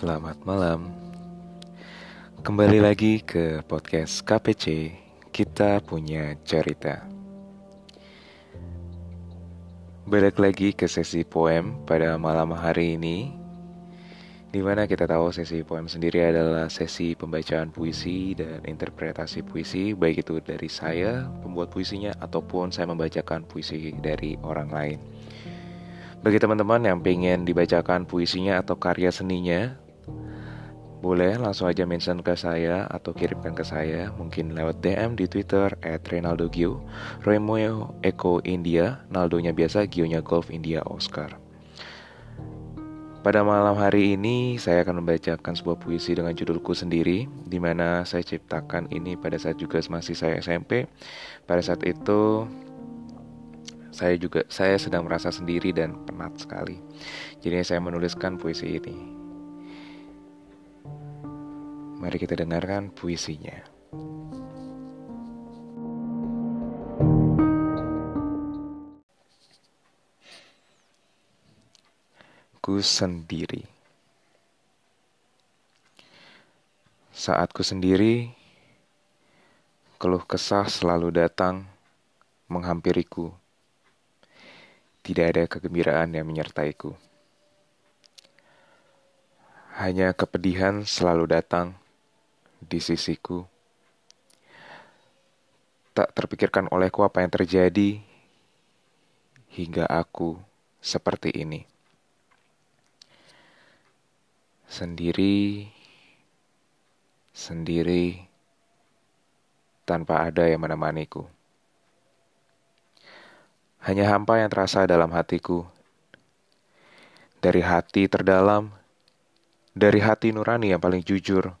Selamat malam. Kembali lagi ke podcast KPC. Kita punya cerita. Balik lagi ke sesi poem pada malam hari ini. Di mana kita tahu sesi poem sendiri adalah sesi pembacaan puisi dan interpretasi puisi, baik itu dari saya, pembuat puisinya, ataupun saya membacakan puisi dari orang lain. Bagi teman-teman yang pengen dibacakan puisinya atau karya seninya, boleh langsung aja mention ke saya atau kirimkan ke saya, mungkin lewat DM di Twitter at Renaldo Gio, Remo Eko India, Naldonya biasa, Gionya Golf India Oscar. Pada malam hari ini, saya akan membacakan sebuah puisi dengan judulku sendiri, di mana saya ciptakan ini pada saat juga masih saya SMP. Pada saat itu, saya juga saya sedang merasa sendiri dan penat sekali. Jadi saya menuliskan puisi ini. Mari kita dengarkan puisinya. Ku sendiri. Saat ku sendiri, keluh kesah selalu datang menghampiriku tidak ada kegembiraan yang menyertaiku. Hanya kepedihan selalu datang di sisiku. Tak terpikirkan olehku apa yang terjadi hingga aku seperti ini. Sendiri, sendiri, tanpa ada yang menemaniku. Hanya hampa yang terasa dalam hatiku. Dari hati terdalam, dari hati nurani yang paling jujur,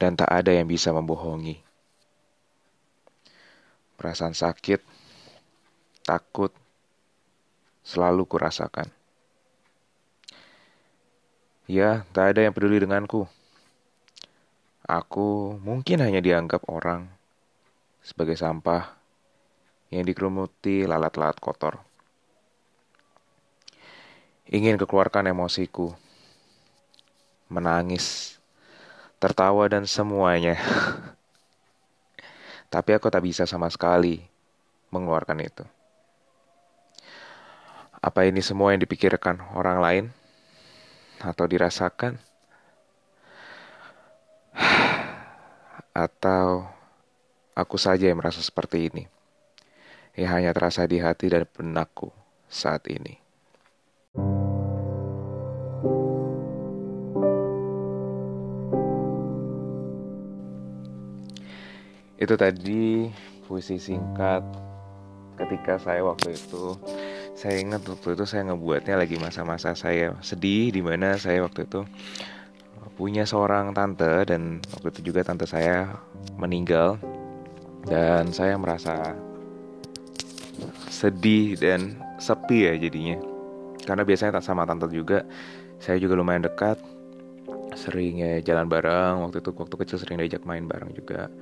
dan tak ada yang bisa membohongi. Perasaan sakit, takut, selalu kurasakan. Ya, tak ada yang peduli denganku. Aku mungkin hanya dianggap orang sebagai sampah yang dikerumuti lalat-lalat kotor. Ingin keluarkan emosiku, menangis, tertawa dan semuanya. Tapi aku tak bisa sama sekali mengeluarkan itu. Apa ini semua yang dipikirkan orang lain atau dirasakan? Atau aku saja yang merasa seperti ini? yang hanya terasa di hati dan benakku saat ini. Itu tadi puisi singkat ketika saya waktu itu. Saya ingat waktu itu saya ngebuatnya lagi masa-masa saya sedih di mana saya waktu itu punya seorang tante dan waktu itu juga tante saya meninggal. Dan saya merasa sedih dan sepi ya jadinya. Karena biasanya tak sama tante juga saya juga lumayan dekat. Sering ya jalan bareng waktu itu waktu kecil sering diajak main bareng juga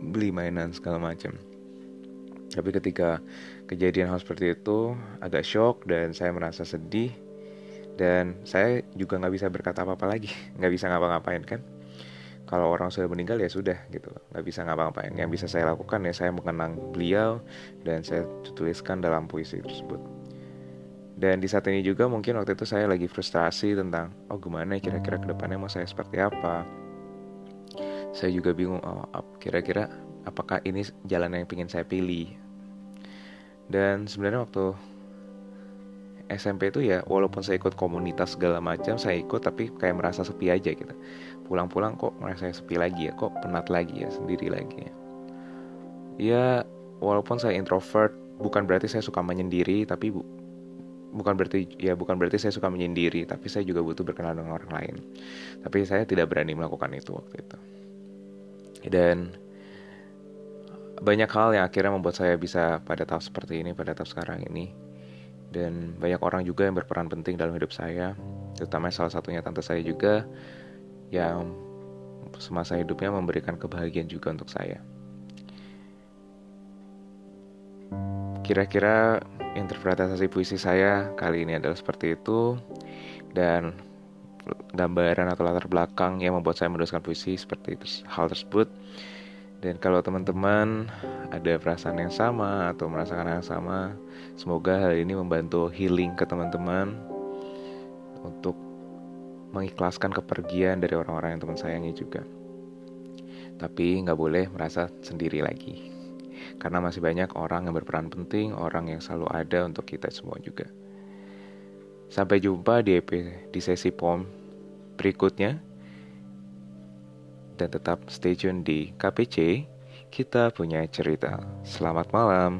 beli mainan segala macam tapi ketika kejadian hal seperti itu agak shock dan saya merasa sedih. Dan saya juga nggak bisa berkata apa-apa lagi. Nggak bisa ngapa-ngapain kan? Kalau orang sudah meninggal ya sudah gitu. Nggak bisa ngapa-ngapain. Yang bisa saya lakukan ya saya mengenang beliau dan saya tuliskan dalam puisi tersebut. Dan di saat ini juga mungkin waktu itu saya lagi frustrasi tentang oh gimana kira-kira ke depannya mau saya seperti apa saya juga bingung oh kira-kira apakah ini jalan yang ingin saya pilih? Dan sebenarnya waktu SMP itu ya walaupun saya ikut komunitas segala macam saya ikut tapi kayak merasa sepi aja gitu. Pulang-pulang kok merasa sepi lagi ya kok penat lagi ya sendiri lagi ya. Ya walaupun saya introvert bukan berarti saya suka menyendiri tapi bu bukan berarti ya bukan berarti saya suka menyendiri tapi saya juga butuh berkenalan dengan orang lain. Tapi saya tidak berani melakukan itu waktu itu dan banyak hal yang akhirnya membuat saya bisa pada tahap seperti ini pada tahap sekarang ini. Dan banyak orang juga yang berperan penting dalam hidup saya terutama salah satunya tante saya juga yang semasa hidupnya memberikan kebahagiaan juga untuk saya. Kira-kira interpretasi puisi saya kali ini adalah seperti itu. Dan gambaran atau latar belakang yang membuat saya menuliskan puisi seperti hal tersebut. Dan kalau teman-teman ada perasaan yang sama atau merasakan yang sama, semoga hal ini membantu healing ke teman-teman untuk mengikhlaskan kepergian dari orang-orang yang teman sayangi juga. Tapi nggak boleh merasa sendiri lagi. Karena masih banyak orang yang berperan penting, orang yang selalu ada untuk kita semua juga. Sampai jumpa di di sesi POM berikutnya. Dan tetap stay tune di KPC, kita punya cerita. Selamat malam.